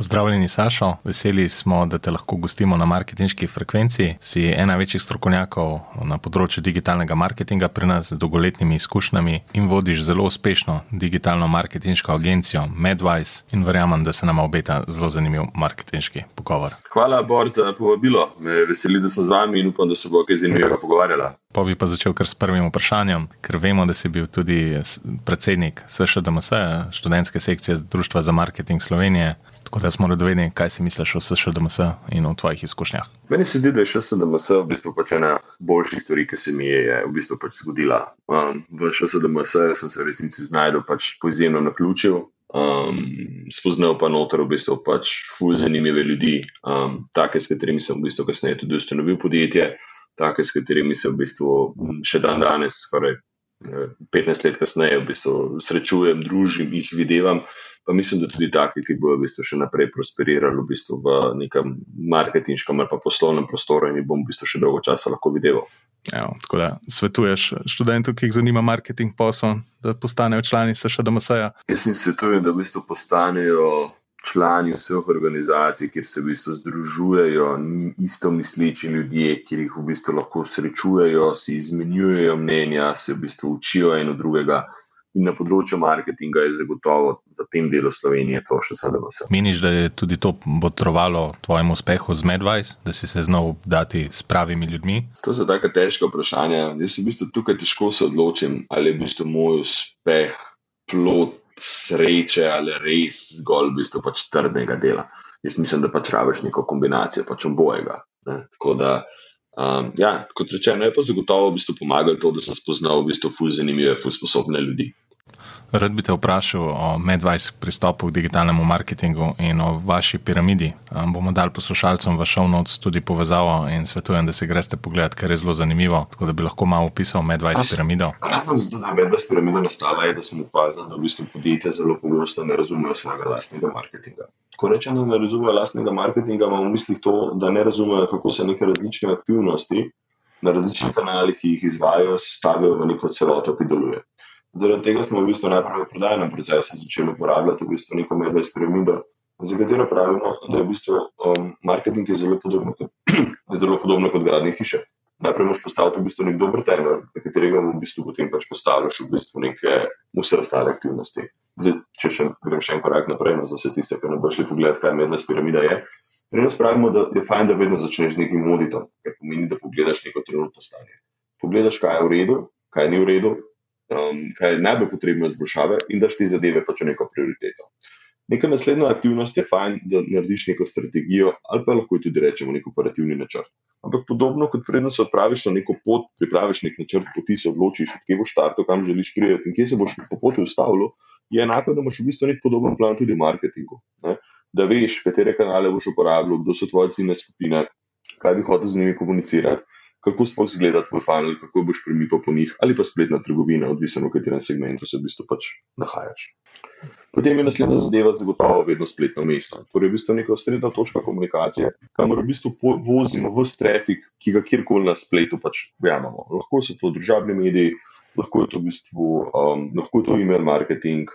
Pozdravljeni, Sašo. Veseli smo, da te lahko gostimo na marketinški frekvenci. Si ena večjih strokovnjakov na področju digitalnega marketinga pri nas z dolgoletnimi izkušnjami in vodiš zelo uspešno digitalno marketinško agencijo Medwise in verjamem, da se nam obeta zelo zanimiv marketinški pogovor. Hvala, Bor, za povabilo. Me veseli, da sem z vami in upam, da se bo kaj zanimivega pogovarjala. Pa bi pa začel kar s prvim vprašanjem, ker vemo, da si bil tudi predsednik SŠDMS, študentske sekcije Društva za marketing Slovenije. Tako da smo radovedni, kaj si misliš o SŠDMS in o tvojih izkušnjah. Meni se zdi, da je SŠDMS v bistvu pač ena boljših stvari, ki se mi je v bistvu pač zgodila. Um, v SŠDMS sem se v resnici znašel pač po izjemnem naključju. Um, spoznal pa noter v bistvu pač ful zanimive ljudi, um, take, s katerimi sem v bistvu kasneje tudi ustanovil podjetje, take, s katerimi se v bistvu še dan danes, skoraj 15 let kasneje, v bistvu srečujem, družim, jih videvam. Pa mislim, da tudi taki, ki bodo v bistvu še naprej prosperirali v, bistvu v nekem marketinškem ali pa poslovnem prostoru in jih bom v bistvu še dolgo časa lahko videl. Evo, tako da svetuješ študentom, ki jih zanima marketing posel, da postanejo člani SŠDMS-a? Jaz jim svetujem, da v bistvu postanejo člani vseh organizacij, kjer se v bistvu združujejo isto misleči ljudje, kjer jih v bistvu lahko srečujejo, si izmenjujejo mnenja, se v bistvu učijo eno drugega. In na področju marketinga je zagotovo v tem delu Slovenije to še sedaj vse. Meniš, da je tudi to botrovalo tvojemu uspehu z Medvajs, da si se znal dati s pravimi ljudmi? To so tako težke vprašanja. Jaz se v bistvu tukaj težko se odločim, ali je v bistvu moj uspeh plot sreče ali res zgolj v bistvu pač trdnega dela. Jaz mislim, da pač rabiš neko kombinacijo pač obojega. Tako da, um, ja, kot rečeno, je pa zagotovo v bistvu pomagalo to, da sem spoznal v bistvu fuz zanimive, fuz sposobne ljudi. Rad bi te vprašal o Medvajs pristopu k digitalnemu marketingu in o vaši piramidi. Bomo dali poslušalcem v show notes tudi povezavo in svetujem, da si greste pogledat, ker je zelo zanimivo. Tako da bi lahko malo opisal Medvajs piramido. Razlog za to, da je Medvajs piramida nastala, je, da sem opazil, da v bistvu podjetja zelo pogosto ne razumejo svojega lastnega marketinga. Ko rečem, da ne razumejo lastnega marketinga, imam v mislih to, da ne razumejo, kako se neke različne aktivnosti na različnih kanalih, ki jih izvajo, stavijo v neko celoto, ki deluje. Zaradi tega smo v bistvu najprej v prodajnem procesu začeli uporabljati v bistvu neko medved piramido, za katero pravimo, da je v bistvu um, marketing je zelo podoben kot, zelo podobno kot gradnje hiše. Najprej moš postaviti v bistvu nek dober temelj, na katerega v bistvu potem pač postavljaš v bistvu neke vse ostale aktivnosti. Zdaj, če še grem še en korak naprej, no, za vse tiste, ki ne boš šli pogled, kaj medved piramida je. Pri nas pravimo, da je fajn, da vedno začneš z nekim auditom, kar pomeni, da pogledaš neko trenutno stanje. Pogledaš, kaj je v redu, kaj ni v redu, um, kaj je najbolj potrebno izboljšave in daš te zadeve pač neko prioriteto. Neka naslednja aktivnost je fajn, da narediš neko strategijo ali pa lahko tudi rečemo nek operativni načrt. Ampak podobno kot predno se odpraviš na neko pot, pripraviš nek načrt, poti se odločiš, kje boš štartil, kam želiš priti in kje se boš po poti ustavil, je enako, da imaš v bistvu nek podoben plan tudi v marketingu. Ne? Da veš, katere kanale boš uporabljal, kdo so tvoje ciljne skupine, kaj bi hotel z njimi komunicirati kako sploh izgleda tvoj funnel, kako boš premikal po njih, ali pa spletna trgovina, odvisno v katerem segmentu se v bistvu pač nahajaš. Potem je naslednja zadeva zagotovo vedno spletno mesto. Torej, v bistvu neka srednja točka komunikacije, kamor v bistvu vozimo v trafik, ki ga kjerkoli na spletu pač imamo. Lahko so to družabni mediji, lahko je to v bistvu um, lahko je to email marketing.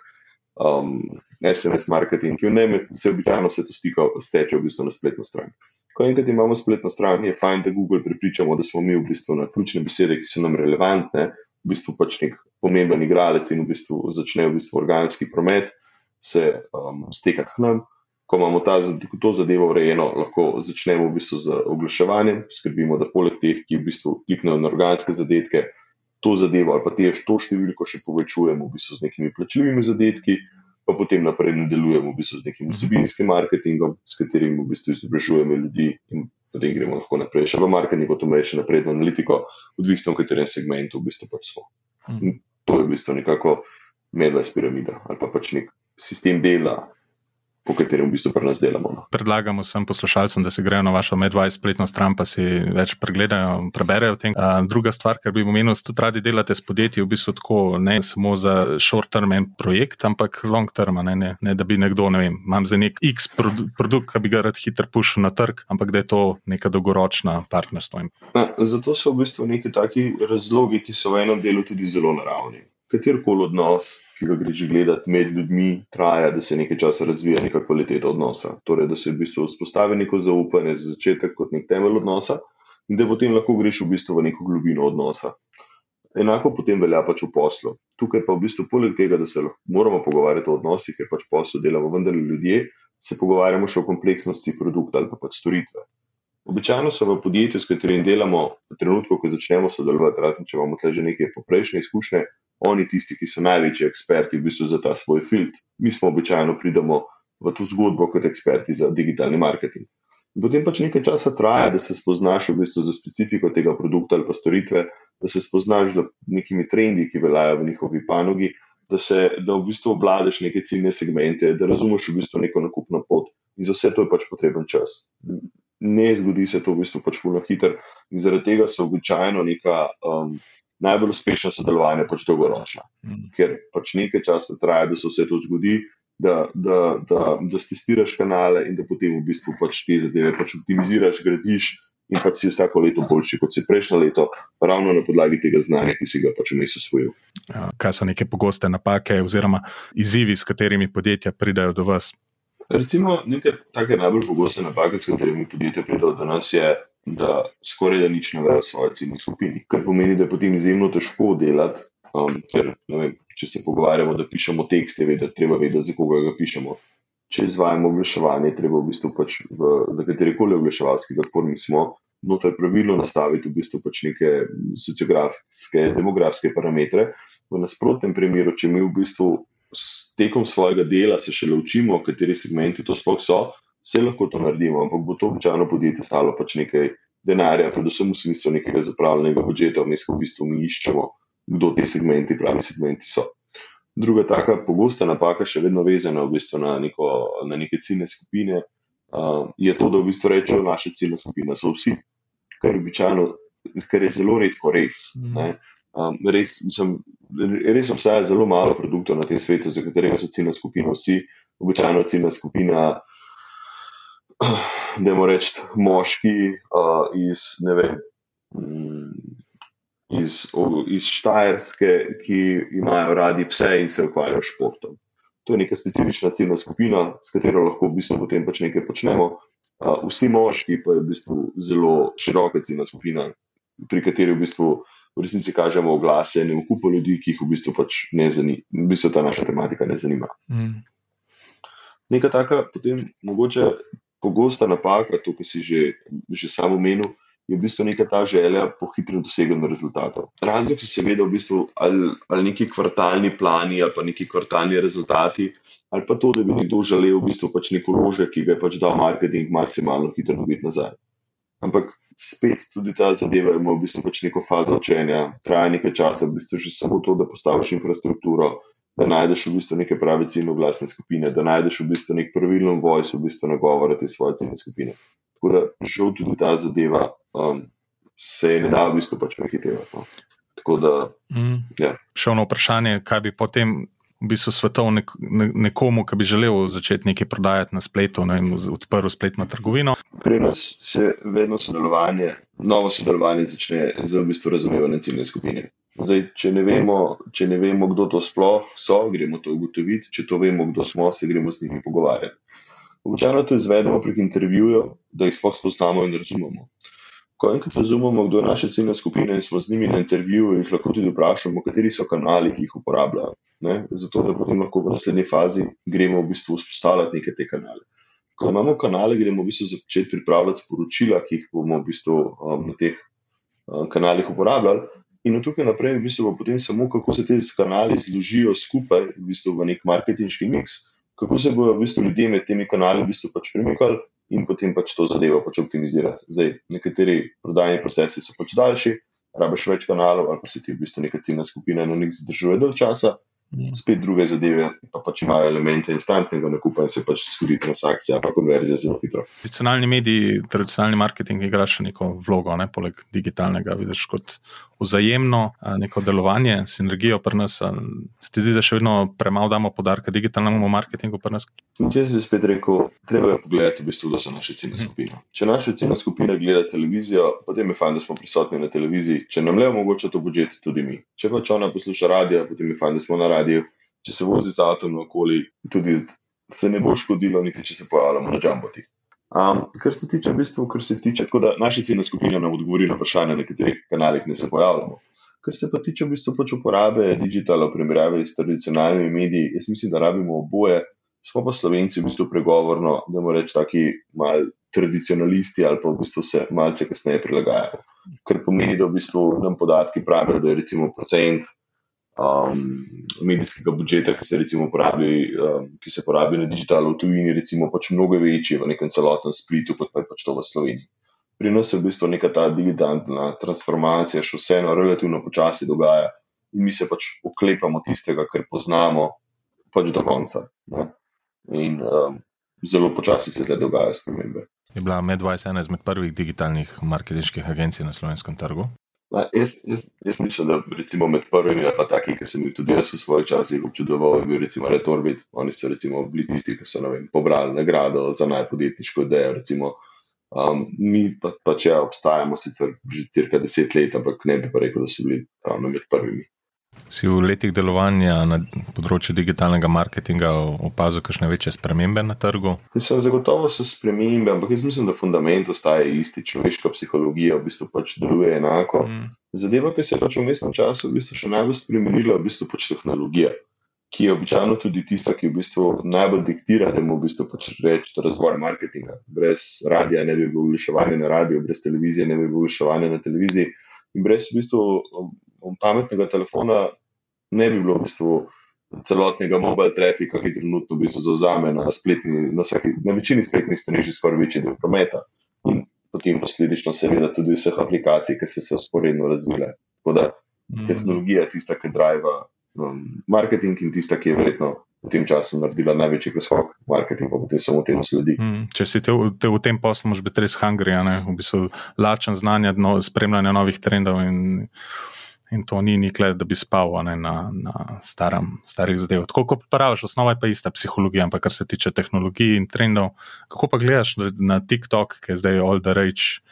Um, SMS marketing, ki se običajno se to stika, steče v bistvu na spletno stran. Ko enkrat imamo spletno stran, je fajn, da Google pripričamo, da smo mi v bistvu na ključne besede, ki so nam relevantne, v bistvu pač nek pomemben igralec in v bistvu začne v bistvu organski promet se um, stekati k nam. Ko imamo ta, to zadevo urejeno, lahko začnemo v bistvu z oglaševanjem, skrbimo, da poleg teh, ki v bistvu kliknejo na organske zadetke, to zadevo ali pa te to številko še povečujemo v bistvu z nekimi plačljivimi zadetki pa potem naprej nadaljujemo v bistvu z nekim vsebinskim marketingom, s katerim v bistvu izobražujemo ljudi in potem gremo lahko naprej še v marketing, potem še naprej v analitiko, odvisno v katerem segmentu v bistvu pač smo. In to je v bistvu nekako medved piramida ali pa pač nek sistem dela, po katerem v bistvu pri nas delamo. No. Predlagamo vsem poslušalcem, da se grejo na vašo Medwise spletno stran, pa si več pregledajo, preberejo o tem. Uh, druga stvar, kar bi omenil, da radi delate s podjetji, v bistvu tako ne samo za short-term projekt, ampak long-term, ne, ne, ne da bi nekdo, ne vem, imam za nek X produ produkt, ki bi ga rad hitro pušil na trg, ampak da je to neka dolgoročna partnerstva. Na, zato so v bistvu neki taki razlogi, ki so v enem delu tudi zelo naravni. Katerkoli odnos, ki ga greš gledati med ljudmi, traja, da se nekaj časa razvija neka kvaliteta odnosa. Torej, da se v bistvu vzpostavi neko zaupanje za začetek kot nek temelj odnosa in da potem lahko greš v bistvu v neko globino odnosa. Enako potem velja pač v poslu. Tukaj pa v bistvu poleg tega, da se moramo pogovarjati o odnosih, ker pač poslu delamo vendarle ljudje, se pogovarjamo še o kompleksnosti produkta ali pa pač storitve. Običajno so v podjetju, s katerim delamo, v trenutku, ko začnemo sodelovati, razen če imamo tukaj že nekaj poprejšnje izkušnje, oni tisti, ki so največji eksperti v bistvu za ta svoj field. Mi smo običajno pridemo v to zgodbo kot eksperti za digitalni marketing. In potem pač nekaj časa traja, da se spoznaš v bistvu za specifiko tega produkta ali pa storitve, da se spoznaš z nekimi trendi, ki veljajo v njihovi panogi, da, se, da v bistvu obladeš neke ciljne segmente, da razumeš v bistvu neko nakupno pot. In za vse to je pač potreben čas ne zgodi se to v bistvu pač fulno hiter in zaradi tega so običajno neka um, najbolj uspešna sodelovanja pač dolgoročna. Mm. Ker pač nekaj časa traja, da se vse to zgodi, da, da, da, da stestiraš kanale in da potem v bistvu pač te zadeve pač optimiziraš, gradiš in pač si vsako leto boljši kot si prejšnjo leto, ravno na podlagi tega znanja, ki si ga pač vmes usvojil. Kaj so neke pogoste napake oziroma izzivi, s katerimi podjetja pridajo do vas? Recimo, nekaj take najbolj pogoste napake, s katerimi podjetja pridejo do nas, je, da skoraj da nič ne vejo o svoji ciljni skupini. Kar pomeni, da je potem izjemno težko delati, um, ker vem, če se pogovarjamo, da pišemo tekst, je vedeti, treba vedeti, za koga ga pišemo. Če izvajamo oglaševanje, treba v bistvu pač v, v katerikoli oglaševalski platformi smo, noter pravilno nastaviti v bistvu pač neke sociografske, demografske parametre. V nasprotnem primeru, če mi v bistvu tekom svojega dela se še učimo, kateri segmenti to sploh so, vse lahko to naredimo, ampak bo to običajno podjetje stalo pač nekaj denarja, predvsem v smislu nekega zapravljenega budžeta, vmes, ko v bistvu mi iščemo, kdo ti segmenti, pravi segmenti so. Druga taka pogosta napaka, še vedno vezana v bistvu na, neko, na neke ciljne skupine, uh, je to, da v bistvu rečejo, da naše ciljne skupine so vsi, kar, običajno, kar je zelo redko res. Mm. Um, res, sem, res obstaja zelo malo produktov na tem svetu, za katerega so ciljna skupina vsi, običajno ciljna skupina, da moramo reči, moški uh, iz, vem, mm, iz, iz Štajerske, ki imajo radi pse in se ukvarjajo s športom. To je neka specifična ciljna skupina, s katero lahko v bistvu potem pač nekaj počnemo. Uh, vsi moški pa je v bistvu zelo široka ciljna skupina, pri kateri v bistvu v resnici kažemo oglase in kupo ljudi, ki jih v bistvu pač ne zanima, v bistvu ta naša tematika ne zanima. Mm. Neka taka, potem mogoče pogosta napaka, to, kar si že, že samo menil, je v bistvu neka ta želja po hitrem doseganju rezultatov. Razlog so seveda v bistvu ali, ali neki kvartalni plani ali pa neki kvartalni rezultati. Ali pa to, da bi nekdo želel v bistvu pač neko lože, ki ga je pač dal marketing maksimalno hitro dobiti nazaj. Ampak spet tudi ta zadeva ima v bistvu pač neko fazo učenja, traja nekaj časa, v bistvu že samo to, da postaviš infrastrukturo, da najdeš v bistvu neke prave ciljne glasne skupine, da najdeš v bistvu nek pravilen voice, v bistvu nagovore te svoje ciljne skupine. Tako da žal tudi ta zadeva um, se ne da v bistvu pač prehitevati. No. Tako da. Mm. Ja. Še eno vprašanje, kaj bi potem v bistvu svetov nek, ne, nekomu, ki bi želel začeti nekaj prodajati na spletu ne, in odprl spletno trgovino. Pri nas se vedno sodelovanje, novo sodelovanje začne z v bistvu razumevanjem ciljne skupine. Zdaj, če, ne vemo, če ne vemo, kdo to sploh so, gremo to ugotoviti, če to vemo, kdo smo, se gremo z njimi pogovarjati. Običajno to izvedemo prek intervjujev, da jih sploh spoznamo in razumemo. Ko enkrat razumemo, kdo je naša ciljna skupina in smo z njimi na intervjuju, jih lahko tudi vprašamo, kateri so kanali, ki jih uporabljajo. Ne? Zato, da potem lahko v naslednji fazi gremo v bistvu vzpostavljati neke te kanale. Ko imamo kanale, gremo v bistvu začeti pripravljati sporočila, ki jih bomo v bistvu um, na teh um, kanalih uporabljali. In od tukaj naprej, v bistvu, potem samo, kako se te kanali zložijo skupaj v, bistvu, v nek marketinški miks, kako se bodo v bistvu ljudje med temi kanali v bistvu pač premikali in potem pač to zadevo pač optimizirati. Zdaj, nekateri prodajni procesi so pač daljši, rabiš več kanalov, ali pa se ti v bistvu neka ciljna skupina na njih zadržuje dalj časa. Spet druge zadeve, pa pač imajo elemente instantnega nakupa in se pač zgodi transakcija, pa konverzija zelo hitro. Tradicionalni mediji, tradicionalni marketing igra še neko vlogo, ne, poleg digitalnega, vidiš kot vzajemno neko delovanje, sinergijo pri nas. Se ti zdi, da še vedno premalo damo podarka digitalnemu marketingu pri nas? Jaz bi spet rekel, treba je pogledati, v bistvu, da so naše ciljne mhm. skupine. Če naše ciljne skupine gleda televizijo, potem je fajn, da smo prisotni na televiziji. Če nam le omogoča to budžet, tudi mi. Če pač ona posluša radio, potem je fajn, da smo na radiju če se vozi z avtom okoli, tudi se ne bo škodilo, niti če se pojavljamo na džamboti. Um, kar se tiče, v bistvu, kar se tiče, tako da naša ciljna skupina nam odgovori na vprašanje, na katerih kanalih ne se pojavljamo. Kar se pa tiče v bistvu pač uporabe digitala v primerjavi s tradicionalnimi mediji, jaz mislim, da rabimo oboje. Smo pa slovenci v bistvu pregovorno, da moramo reči, taki mal tradicionalisti ali pa v bistvu se malce kasneje prilagajajo. Kar pomeni, da v bistvu nam podatki pravijo, da je recimo procent um, medijskega budžeta, ki se recimo porabi, um, ki se porabi na digitalu v tujini, recimo pač mnogo večji v nekem celotnem splitu, kot pa je pač to v Sloveniji. Pri nas se v bistvu neka ta digitalna transformacija še vseeno relativno počasi dogaja in mi se pač oklepamo tistega, kar poznamo pač do konca. Ne? In um, zelo počasi se te dogajajo spremembe. Je bila Medvajs ena izmed prvih digitalnih marketinških agencij na slovenskem trgu? Ma, jaz, jaz, jaz mislim, da recimo med prvimi, pa taki, ki sem jih tudi jaz v svojih časih občudoval, je bil recimo Retorbit. Oni so recimo bili tisti, ki so vem, pobrali nagrado za najpodjetniško idejo. Recimo, um, mi pa, pa če ja, obstajamo sicer že cirka deset let, ampak ne bi pa rekel, da so bili ravno med prvimi. Si v letih delovanja na področju digitalnega marketinga opazil kakšne večje spremembe na trgu? Mislim, zagotovo so spremembe, ampak jaz mislim, da fundament ostaje isti. Človeška psihologija v bistvu pač deluje enako. Mm. Zadeva, ki se je pač v mestnem času v bistvu še najbolj spremenila, je v bistvu pač tehnologija, ki je običajno tudi tista, ki v bistvu najbolj diktira, da mu v bistvu pač reči razvoj marketinga. Brez radia ne bi bilo oglaševanje na radiju, brez televizije ne bi bilo oglaševanje na televiziji. In brez v bistvu pametnega telefona ne bi bilo v bistvu celotnega mobile trafika, ki trenutno v bistvu zauzame na, spletni, na, vsaki, na večini spletnih strani že skoraj večji del prometa. In potem posledično seveda tudi vseh aplikacij, ki so se usporedno razvile. Tako da mm. tehnologija je tista, ki driva um, marketing in tista, ki je verjetno. V tem času naredila največji preskok, marketing pa potem samo temu sledi. Mm, če si te, te v tem poslu, moraš biti res hungry, v bistvu lačen znanja, no, spremljanja novih trendov in in to ni nikle, da bi spal ne, na, na starem, starih zadevah. Tako kot praviš, osnova je pa ista psihologija, ampak kar se tiče tehnologij in trendov. Kako pa gledaš na TikTok, ki je zdaj all the rage?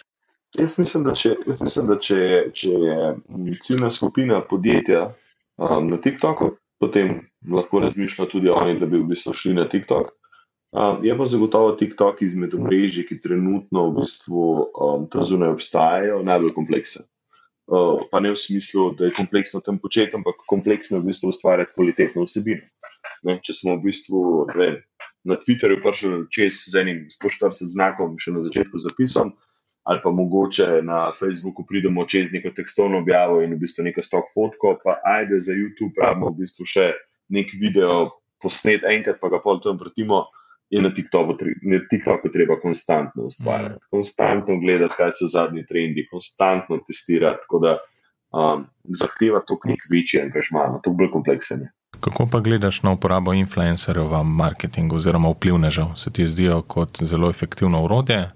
Jaz mislim, da če, mislim, da če, če je ciljna skupina podjetja um, na TikToku, potem lahko razmišljajo tudi oni, da bi v bistvu šli na TikTok. Um, je pa zagotovo TikTok izmed omrežij, ki trenutno v bistvu um, tam zunaj obstajajo, najbolj kompleksen pa ne v smislu, da je kompleksno tam početi, ampak kompleksno v bistvu ustvarjati kvalitetno vsebino. Ne, če smo v bistvu ne, na Twitterju prišli čez z enim 140 znakom, še na začetku zapisom, ali pa mogoče na Facebooku pridemo čez neko tekstovno objavo in v bistvu neko stok fotko, pa ajde za YouTube, pravimo v bistvu še nek video posnet enkrat, pa ga pol tam vrtimo je na TikToku, na TikToku treba konstantno ustvarjati, mm. konstantno gledati, kaj so zadnji trendi, konstantno testirati. Tako da um, zahteva to nek večji angažman, to bolj kompleksen. Kako pa gledaš na uporabo influencerjev v marketingu oziroma vplivnežev? Se ti zdijo kot zelo efektivno urodje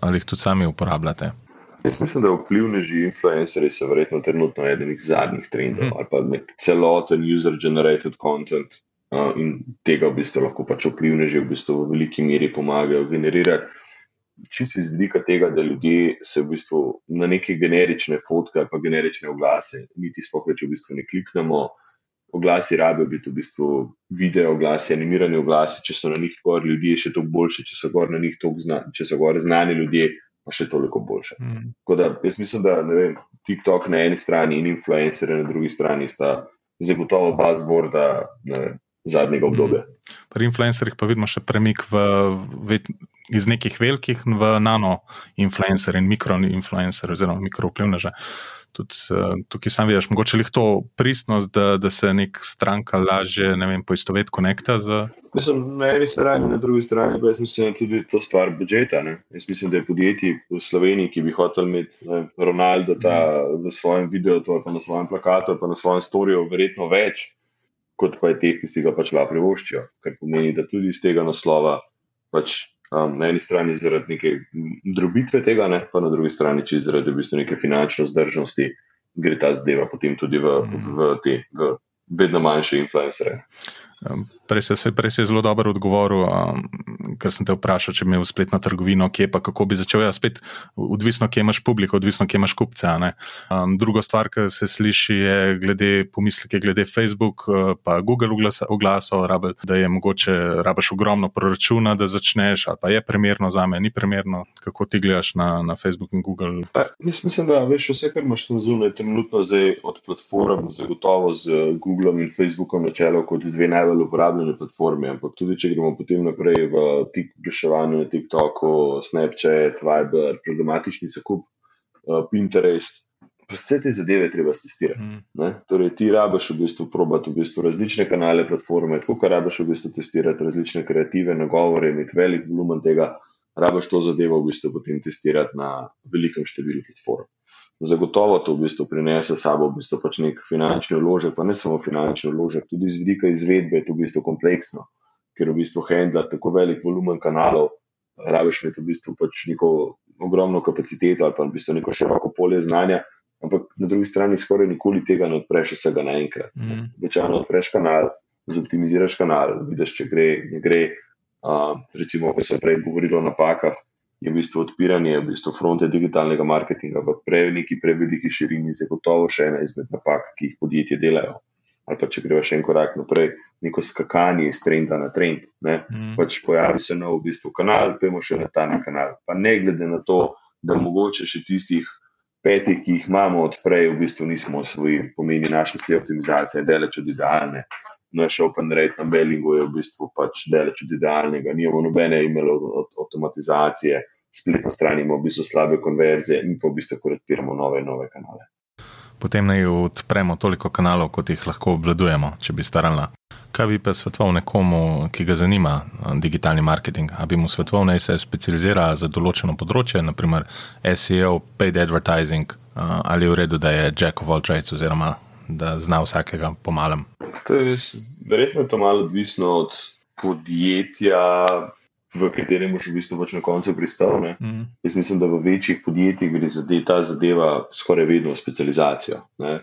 ali jih tudi sami uporabljate? Jaz mislim, da vplivneži influencerji so verjetno trenutno eden iz zadnjih trendov mm. ali pa celoten user-generated content, in tega v bistvu lahko pač vplivneži v, bistvu v veliki meri pomagajo generirati. Čisto iz vidika tega, da ljudje se v bistvu na neke generične fotke ali pa generične oglase, niti sploh več v bistvu ne kliknemo. Oglasi rabijo biti v bistvu video oglasi, animirani oglasi, če so na njih gor ljudje, še toliko boljše, če so gor na njih toliko znani, če so gor znani ljudje, pa še toliko boljše. Mm. Da, jaz mislim, da vem, TikTok na eni strani in influencer na drugi strani sta zagotovo buzzword zadnjega obdobja. Pri influencerjih pa vidimo še premik v, v, iz nekih velikih v nano-influencer in mikro-influencer, oziroma mikro-vplivneže. Tudi uh, tukaj sam vidiš, mogoče je to pristnost, da, da se nek stranka lažje poistoveti, konekta z. Mislim, na eni strani, na drugi strani pa jaz mislim, da je tudi to stvar budžeta. Ne? Jaz mislim, da je podjetje v Sloveniji, ki bi hotel imeti ne, Ronaldo ta, v svojem videu, pa na svojem plakatu, pa na svojem storju, verjetno več kot pa je teh, ki si ga pač lahko privoščijo. Kar pomeni, da tudi iz tega naslova, pač um, na eni strani zaradi neke drobitve tega, ne, pa na drugi strani, če zaradi v bistvu neke finančne vzdržnosti, gre ta zadeva potem tudi v, v, v te v vedno manjše influencere. Prej se, prej je zelo dobro odgovoril, um, ker sem te vprašal, če imaš spletno trgovino, kje pa kako bi začel. Ja, spet, odvisno, kje imaš publiko, odvisno, kje imaš kupce. Um, druga stvar, ki se sliši, je glede pomisleke, glede Facebook, uh, pa Google oglasov, da je mogoče rabaš ogromno proračuna, da začneš, ali pa je primerno za me, ni primerno. Kako ti gledaš na, na Facebook in Google? Pa, mislim, da veš, vse, kar imaš tam zunaj, trenutno zdaj od platform, zagotovo z Googlom in Facebookom na čelo kot dve najbolj uporabljene platforme, ampak tudi če gremo potem naprej v tik oglaševanje na TikToku, Snapchat, Viber, programatični zakup, uh, Pinterest. Vse te zadeve treba testirati. Mm. Torej, ti rabiš v bistvu probati v bistvu različne kanale, platforme, tako kot rabiš v bistvu testirati različne kreative, nagovore, imeti velik volumen tega, rabiš to zadevo v bistvu potem testirati na velikem številu platform. Zagotovo to v bistvu prinese sabo v bistvu pač nek finančni vložek, pa ne samo finančni vložek, tudi z vidika izvedbe je to v bistvu kompleksno ker v bistvu handla tako velik volumen kanalov, rabiš imeti v bistvu pač neko ogromno kapaciteto ali pa v bistvu neko široko polje znanja. Ampak na drugi strani skoraj nikoli tega ne odpreš vsega naenkrat. Mm. Večino odpreš kanal, zoptimiziraš kanal, vidiš, če gre, ne gre. Uh, recimo, ko se prej govorilo o napakah, je v bistvu odpiranje v bistvu fronte digitalnega marketinga v preveliki, preveliki širini, zagotovo še ena izmed napak, ki jih podjetje delajo ali pa če gremo še en korak naprej, neko skakanje iz trenda na trend. Mm. Pač pojavi se nov v bistvu kanal, pojmo še na ta kanal. Pa ne glede na to, da mogoče še tistih petih, ki jih imamo odprej, v bistvu nismo osvojili, pomeni naša vse optimizacija, deleč od idealne. Naš open rate na Bellingu je v bistvu pač deleč od idealnega, nimamo nobene imelo avtomatizacije, spletna stran ima v bistvu slabe konverzije in pa v bistvu korektiramo nove in nove kanale potem naj odpremo toliko kanalov, kot jih lahko obvladujemo, če bi starala. Kaj bi pa svetoval nekomu, ki ga zanima digitalni marketing? Ali bi mu svetoval, naj se specializira za določeno področje, naprimer SEO, paid advertising, ali je v redu, da je Jack of all trades, oziroma da zna vsakega pomalem? To je verjetno to malo odvisno od podjetja, v katerem boš v bistvu pač na koncu pristal. Mm. Jaz mislim, da v večjih podjetjih gre za ta zadeva skoraj vedno specializacijo. Ne?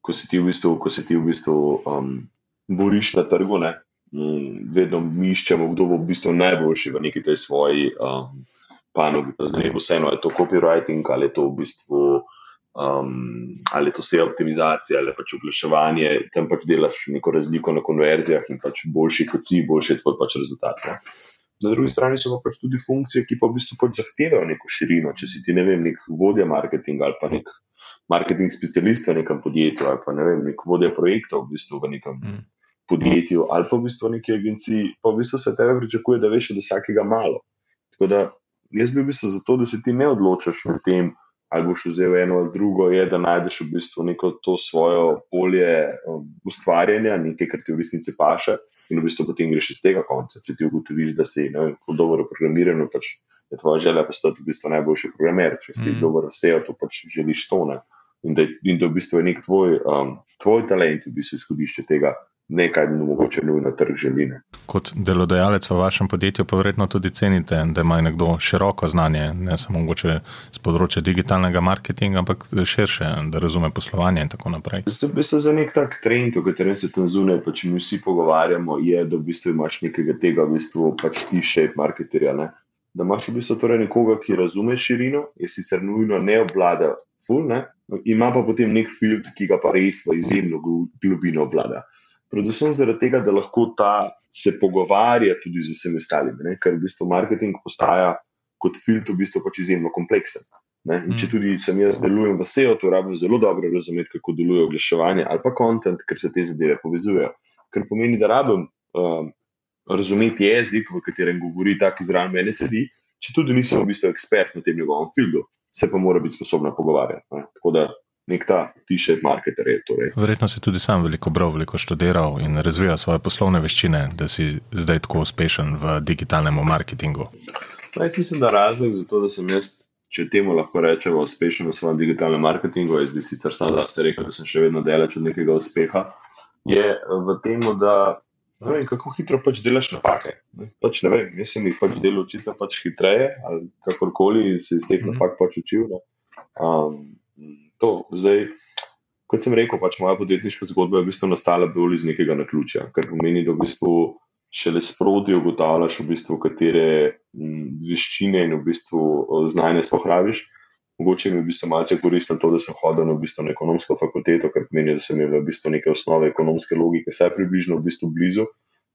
Ko se ti v bistvu, ko se ti v bistvu um, boriš na trgu, ne? Mm, vedno iščemo, kdo bo v bistvu najboljši v neki tej svoji um, panogi. Zdaj, vseeno je to copywriting ali je to v bistvu. Um, ali to vse optimizacija, ali pač oglaševanje, tam pač delaš neko razliko na konverzijah in pač boljši kot si, boljši je tvoj pač rezultat. Ne? Na drugi strani so pa pač tudi funkcije, ki pa v bistvu pač zahtevajo neko širino. Če si ti ne vem, nek vodja marketinga ali pa nek marketing specialist v nekem podjetju ali pa ne vem, nek vodja projektov v bistvu v nekem mm. podjetju ali pa v bistvu neki agenciji, pa v bistvu se tebe pričakuje, da veš od vsakega malo. Tako da jaz bi v bistvu zato, da se ti ne odločaš med tem, ali boš vzel eno ali drugo, je, da najdeš v bistvu neko to svojo polje um, ustvarjanja, nekaj, kar ti v resnici paše in v bistvu potem greš iz tega konca. Če ti ugotoviš, da si dobro programiran, pač je tvoja želja postati v bistvu najboljši programer. Če si mm. dobro vse, to pač želiš to. Ne? In da, in da v bistvu je nek tvoj, um, tvoj talent, v bistvu izhodišče tega, nekaj, kar mogoče nujno trg želi. Ne. Kot delodajalec v vašem podjetju, pa verjetno tudi cenite, da ima nekdo široko znanje, ne samo mogoče z področja digitalnega marketinga, ampak širše, da razume poslovanje in tako naprej. Zdaj, se za nek tak trend, o katerem se tam zunaj, pa če mi vsi pogovarjamo, je, da v bistvu imaš nekaj tega, v bistvu pač ti še marketerja. Ne. Da imaš v bistvu torej nekoga, ki razume širino, je sicer nujno ne obvlada, ful, ne, ima pa potem nek filtr, ki ga pa res v izjemno globino obvlada predvsem zaradi tega, da lahko ta se pogovarja tudi z vsemi ostalimi, ne? ker v bistvu marketing postaja kot filtr v bistvu pač izjemno kompleksen. Ne? In če mm. tudi sem jaz delujem v SEO, to rabim zelo dobro razumeti, kako deluje oglaševanje ali pa kontent, ker se te zadeve povezujejo. Ker pomeni, da rabim um, razumeti jezik, v katerem govori ta, ki zraven mene sedi, če tudi nisem v bistvu ekspert na tem njegovem filmu, se pa mora biti sposobna pogovarjati. Ne? Tako da nek ta tišet marketer. Torej. Verjetno si tudi sam veliko bral, veliko študiral in razvijal svoje poslovne veščine, da si zdaj tako uspešen v digitalnem marketingu. No, jaz mislim, da razlog za to, da sem jaz, če temu lahko rečemo, uspešen v svojem digitalnem marketingu, jaz bi sicer sam da se rekel, da sem še vedno delač od nekega uspeha. je v tem, da ne vem, kako hitro pač delaš napake. Pač ne vem, jaz sem jih pač delal očitno pač hitreje ali kakorkoli se iz teh mhm. napak pač učil. Um, to zdaj. Kot sem rekel, pač moja podjetniška zgodba je v bistvu nastala bolj iz nekega naključja, kar pomeni, da v bistvu šele sproti ugotavljaš, v bistvu, katere veščine in v bistvu znanje spohraviš. Mogoče mi je v bistvu malce koristilo to, da sem hodil na, v bistvu na ekonomsko fakulteto, ker pomeni, da sem imel v bistvu neke osnove ekonomske logike, vse približno v bistvu blizu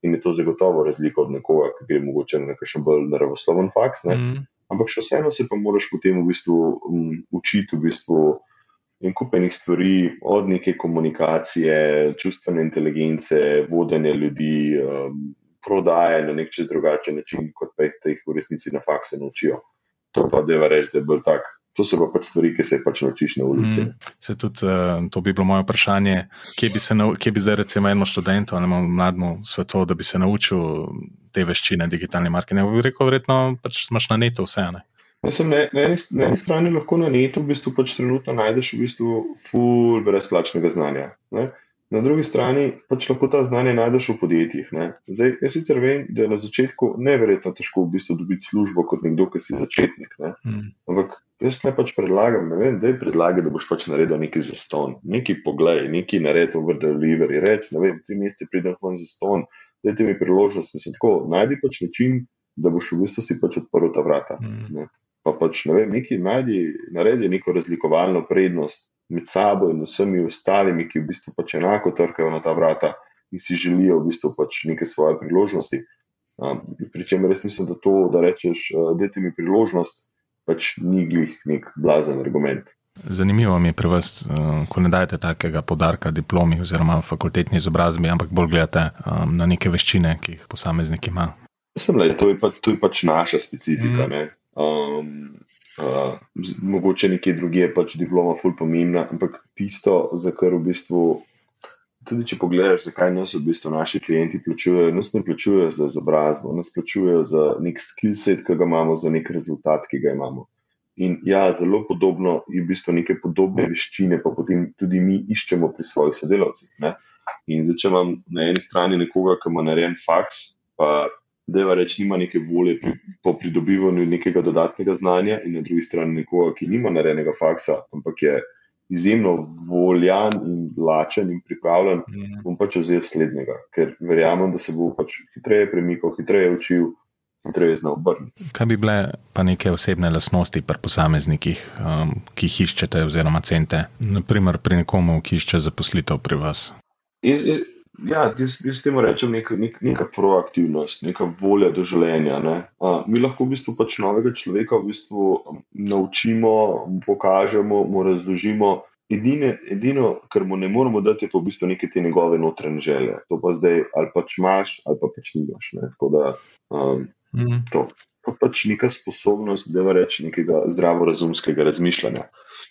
in je to zagotovo razlika od nekoga, ki gre mogoče na nekakšen bolj naravosloven faks. Mm. Ampak še vseeno se pa moraš potem v bistvu um, učiti v bistvu in kupenih stvari, od neke komunikacije, čustvene inteligence, vodenja ljudi, um, prodaje na nek čez drugačen način, kot pa jih v resnici na fakse naučijo. To pa deva reči, da je bolj tak To so pa pač stvari, ki se pač naučiš na ulici. Mm, se tudi, uh, to bi bilo moje vprašanje, kje bi, se, kje bi zdaj, recimo, eno študento ali mlademu svetu, da bi se naučil te veščine digitalne marketinga. Bi rekel, verjetno pač imaš na netu vse. Ne? Mislim, ne, na, eni, na eni strani lahko na netu v bistvu pač trenutno najdeš v bistvu full brezplačnega znanja. Ne? Na drugi strani pač lahko ta znanje najdeš v podjetjih. Zdaj, jaz sicer vem, da je na začetku neverjetno težko v bistvu dobiti službo kot nekdo, ki si začetnik. Ne? Mm. Ampak jaz ne pač predlagam, ne vem, da je predlagati, da boš pač naredil neki zaston, neki pogled, neki naredil over delivery, reči, ne vem, tri mesece pridem ven zaston, dajte mi priložnost, mislim, tako, najdi pač način, da boš v bistvu si pač odprl ta vrata. Mm. Pa pač, ne vem, neki najdi, naredi neko razlikovalno prednost med sabo in vsemi ostalimi, ki v bistvu pač enako trkajo na ta vrata in si želijo v bistvu pač neke svoje priložnosti. Um, Pričemer, res mislim, da to, da rečeš, uh, dajte mi priložnost, pač ni glih nek blazen argument. Zanimivo mi je pri vas, eh, ko ne dajete takega podarka diplomi oziroma fakultetni izobrazbi, ampak bolj gledate um, na neke veščine, ki jih posameznik ima. Mislim, da je to, pa, to je pač naša specifika. Mm. Um, uh, mogoče nekje drugje je pač diploma ful pomembna, ampak tisto, za kar v bistvu tudi če pogledaš, zakaj nas v bistvu naši klienti plačujejo, nas ne plačujejo za izobrazbo, nas plačujejo za nek skill set, ki ga imamo, za nek rezultat, ki ga imamo. In ja, zelo podobno je v bistvu neke podobne veščine, pa potem tudi mi iščemo pri svojih sodelavcih. Ne? In zdaj, če imam na eni strani nekoga, ki ima narejen faks, pa deva reči, nima neke volje pri, po pridobivanju nekega dodatnega znanja, in na drugi strani nekoga, ki nima narejenega faksa, ampak je izjemno voljan in lačen in pripravljen, mm. bom pač vzel slednjega, ker verjamem, da se bo pač hitreje premikal, hitreje učil. Kaj bi bile pa neke osebne lastnosti pri posameznikih, um, ki jih iščete, oziroma cente, naprimer pri nekomu, ki išče zaposlitev pri vas? Jaz, Ja, jaz, jaz temu rečem neka, nek, neka proaktivnost, neka volja do življenja. A, mi lahko v bistvu pač novega človeka v bistvu um, naučimo, mu pokažemo, mu razložimo. Edine, edino, kar mu ne moramo dati, je pa v bistvu neke te njegove notranje želje. To pa zdaj ali pač imaš, ali pa pač nimaš. Ne? Tako da um, mm. to je pač neka sposobnost, da reče nekega zdravorazumskega razmišljanja.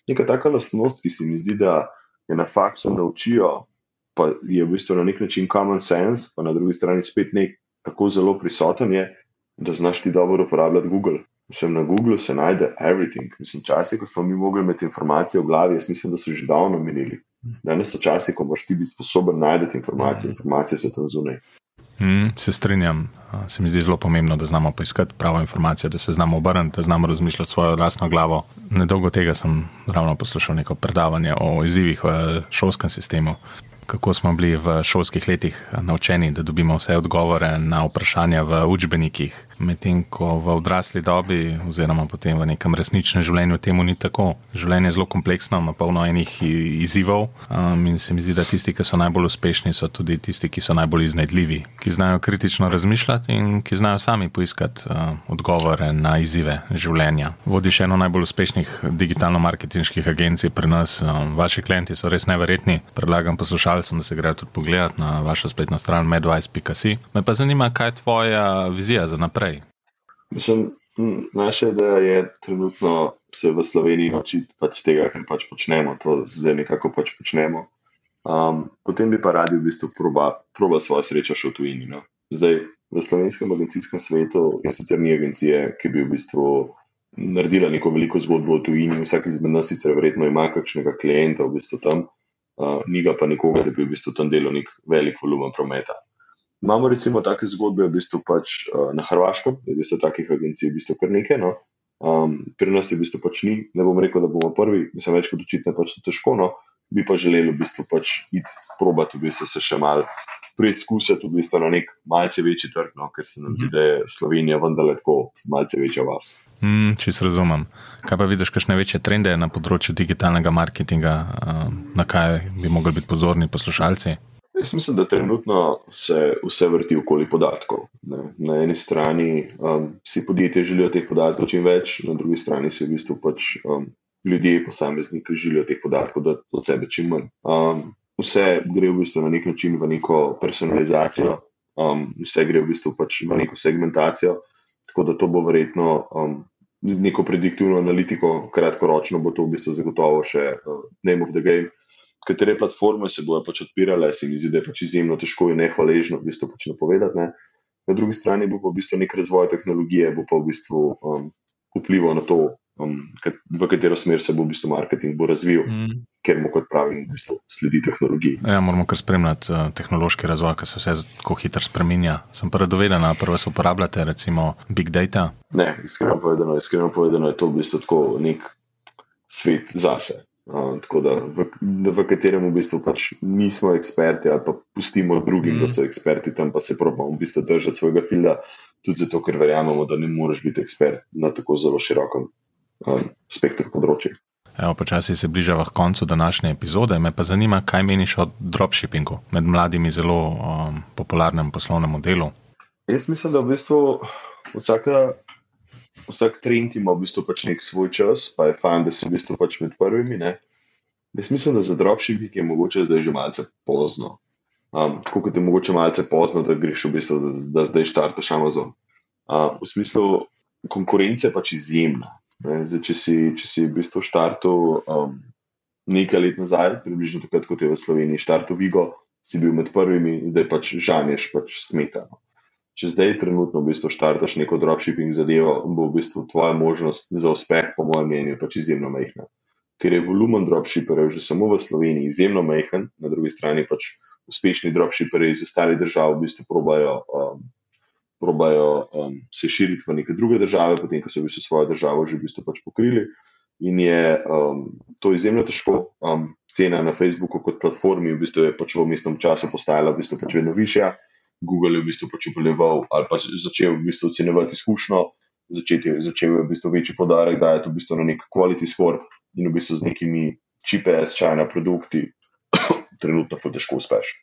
Neka taka lastnost, ki se mi zdi, da je na faksu naučijo pa je v bistvu na nek način common sense, pa na drugi strani spet nek tako zelo prisoten, je, da znaš ti dobro uporabljati Google. Mislim, na Googlu se najde everything. Mislim, časi, ko smo mi mogli imeti informacije v glavi, jaz mislim, da so že davno menili. Danes so časi, ko moraš ti biti sposoben najti informacije, informacije so tam zunaj. Mm, se strinjam. Se mi zdi zelo pomembno, da znamo poiskati pravo informacijo, da se znamo obrniti, da znamo razmišljati svojo vlastno glavo. Nedolgo tega sem ravno poslušal neko predavanje o izzivih v šolskem sistemu kako smo bili v šolskih letih naučeni, da dobimo vse odgovore na vprašanja v učbenikih, medtem ko v odrasli dobi, oziroma potem v nekem resničnem življenju, temu ni tako. Življenje je zelo kompleksno, ima polno enih izzivov um, in se mi zdi, da tisti, ki so najbolj uspešni, so tudi tisti, ki so najbolj iznajdljivi, ki znajo kritično razmišljati in ki znajo sami poiskati uh, odgovore na izzive življenja. Vodiš eno najbolj uspešnih digitalno-marketinških agencij pri nas, um, vaši klienti so res neverjetni. Predlagam poslušalcem, da se grejo tudi pogledat na vašo spletno stran medvice.com. Me pa zanima, kaj je tvoja vizija za naprej. Mislim, naša ideja je trenutno se v Sloveniji naučiti pač tega, kar pač počnemo, to zdaj nekako pač počnemo. Um, potem bi pa radi v bistvu proba, proba svojo srečo še v tujini. No? Zdaj, v slovenskem agencijskem svetu je sicer ni agencije, ki bi v bistvu naredila neko veliko zgodbo v tujini, vsak izmed nas sicer verjetno ima kakšnega klienta v bistvu tam. uh, ni ga pa nikoga, da bi v bistvu tam delal nek velik volumen prometa. Imamo recimo take zgodbe v bistvu pač, uh, na Hrvaškem, da se takih agencij v bistvu kar nekaj. No? Um, pri nas je v bistvu pač ni, ne bom rekel, da bomo prvi, mislim, več kot očitno pač to težko, no? bi pa želeli v bistvu pač iti probati v bistvu se še mal preizkusiti v bistvu na nek malce večji trg, no? ker se nam zdi, da je Slovenija vendarle tako malce večja vas. Mm, Če se razumem. Kaj pa vidiš, kakšne večje trende na področju digitalnega marketinga, na kaj bi mogli biti pozorni poslušalci? Jaz mislim, da trenutno se vse vrti okoli podatkov. Ne. Na eni strani um, si podjetje želijo teh podatkov čim več, na drugi strani si v bistvu pač um, ljudje, posamezniki želijo teh podatkov od sebe čim manj. Um, vse gre v bistvu na nek način v neko personalizacijo, um, vse gre v bistvu pač v neko segmentacijo, tako da to bo verjetno um, z neko prediktivno analitiko, kratkoročno bo to v bistvu zagotovo še uh, name of the game katere platforme se bodo pač odpirale, se mi zdi, da je pač izjemno težko in nehvaležno v bistvu pač napovedati. Ne. Na drugi strani bo pa v bistvu nek razvoj tehnologije, bo pa v bistvu um, vplival na to, um, v katero smer se bo v bistvu marketing bo razvil, mm. ker mu, kot pravim, v bistvu sledi tehnologiji. Ja, moramo kar spremljati uh, tehnološki razvoj, ker se vse tako hitro spremenja. Sem pa radoveden, prvo se uporabljate, recimo Big Data. Ne, iskreno povedano, iskreno povedano je to v bistvu tako nek svet zase. Uh, tako da, v, v katerem v bistvu pač nismo eksperti, ali pa pustimo drugim, mm. da so eksperti, tam pa se probamo v bistvu držati svojega filma, tudi zato, ker verjamemo, da ne moreš biti ekspert na tako zelo širokem um, spektru področja. Evo, počasi se bližava k koncu današnje epizode. Me pa zanima, kaj meniš o dropshippingu med mladimi, zelo um, popularnem poslovnem modelu. Jaz mislim, da v bistvu vsaka vsak trend ima v bistvu pač nek svoj čas, pa je fajn, da si v bistvu pač med prvimi. Ne? Jaz mislim, da za dropshipping je mogoče zdaj že malce pozno. Um, tako kot je mogoče malce pozno, da greš v bistvu, da, da zdaj štartaš Amazon. Um, v smislu konkurence je pač izjemna. Zdaj, če, si, če si v bistvu štartal um, nekaj let nazaj, približno takrat, kot je v Sloveniji štartal Vigo, si bil med prvimi, zdaj pač žanješ pač smetano če zdaj trenutno v bistvu štartaš neko dropshipping zadevo, bo v bistvu tvoja možnost za uspeh, po mojem mnenju, pač izjemno majhna. Ker je volumen dropshipperjev že samo v Sloveniji izjemno majhen, na drugi strani pač uspešni dropshipperji iz ostalih držav v bistvu probajo, um, probajo um, se širiti v neke druge države, potem ko so v bistvu svojo državo že v bistvu pač pokrili. In je um, to izjemno težko. Um, cena na Facebooku kot platformi v bistvu je pač v mestnem času postajala v bistvu pač vedno višja. Google je v bistvu pač upeljeval ali pa začel v bistvu ocenjevati izkušnjo, začeti, začel je v bistvu večji podarek, da je to v bistvu na nek quality score in v bistvu z nekimi GPS, čajna produkti, trenutno fa težko uspeš.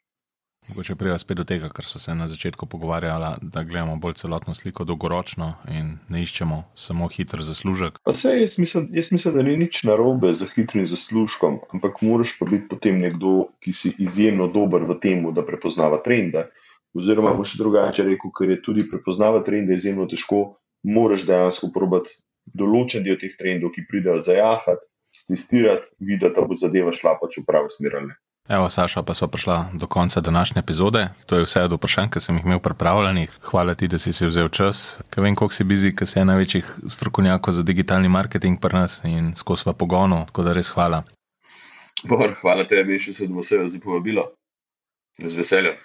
Mogoče prej spet do tega, kar so se na začetku pogovarjali, da gledamo bolj celotno sliko dolgoročno in ne iščemo samo hiter zaslužek. Se, jaz, mislim, jaz mislim, da ni nič narobe za hitrim zaslužkom, ampak moraš pa biti potem nekdo, ki si izjemno dober v tem, da prepoznava trende. Oziroma, bo še drugače rekel, ker je tudi prepoznavati trende izjemno težko, moraš dejansko probati določen del teh trendov, ki pridejo zajahati, testirati, videti, da bo zadeva šla pač v pravo smer. Evo, Saša, pa smo prišla do konca današnje epizode. To je vse od vprašanj, ki sem jih imel pripravljenih. Hvala ti, da si si vzel čas. Ker vem, koliko si bizi, ker si je največjih strokovnjakov za digitalni marketing pri nas in skozi sva pogonu. Tako da res hvala. Bor, hvala tebi, še se, da bo se vse povabilo. Z veseljem.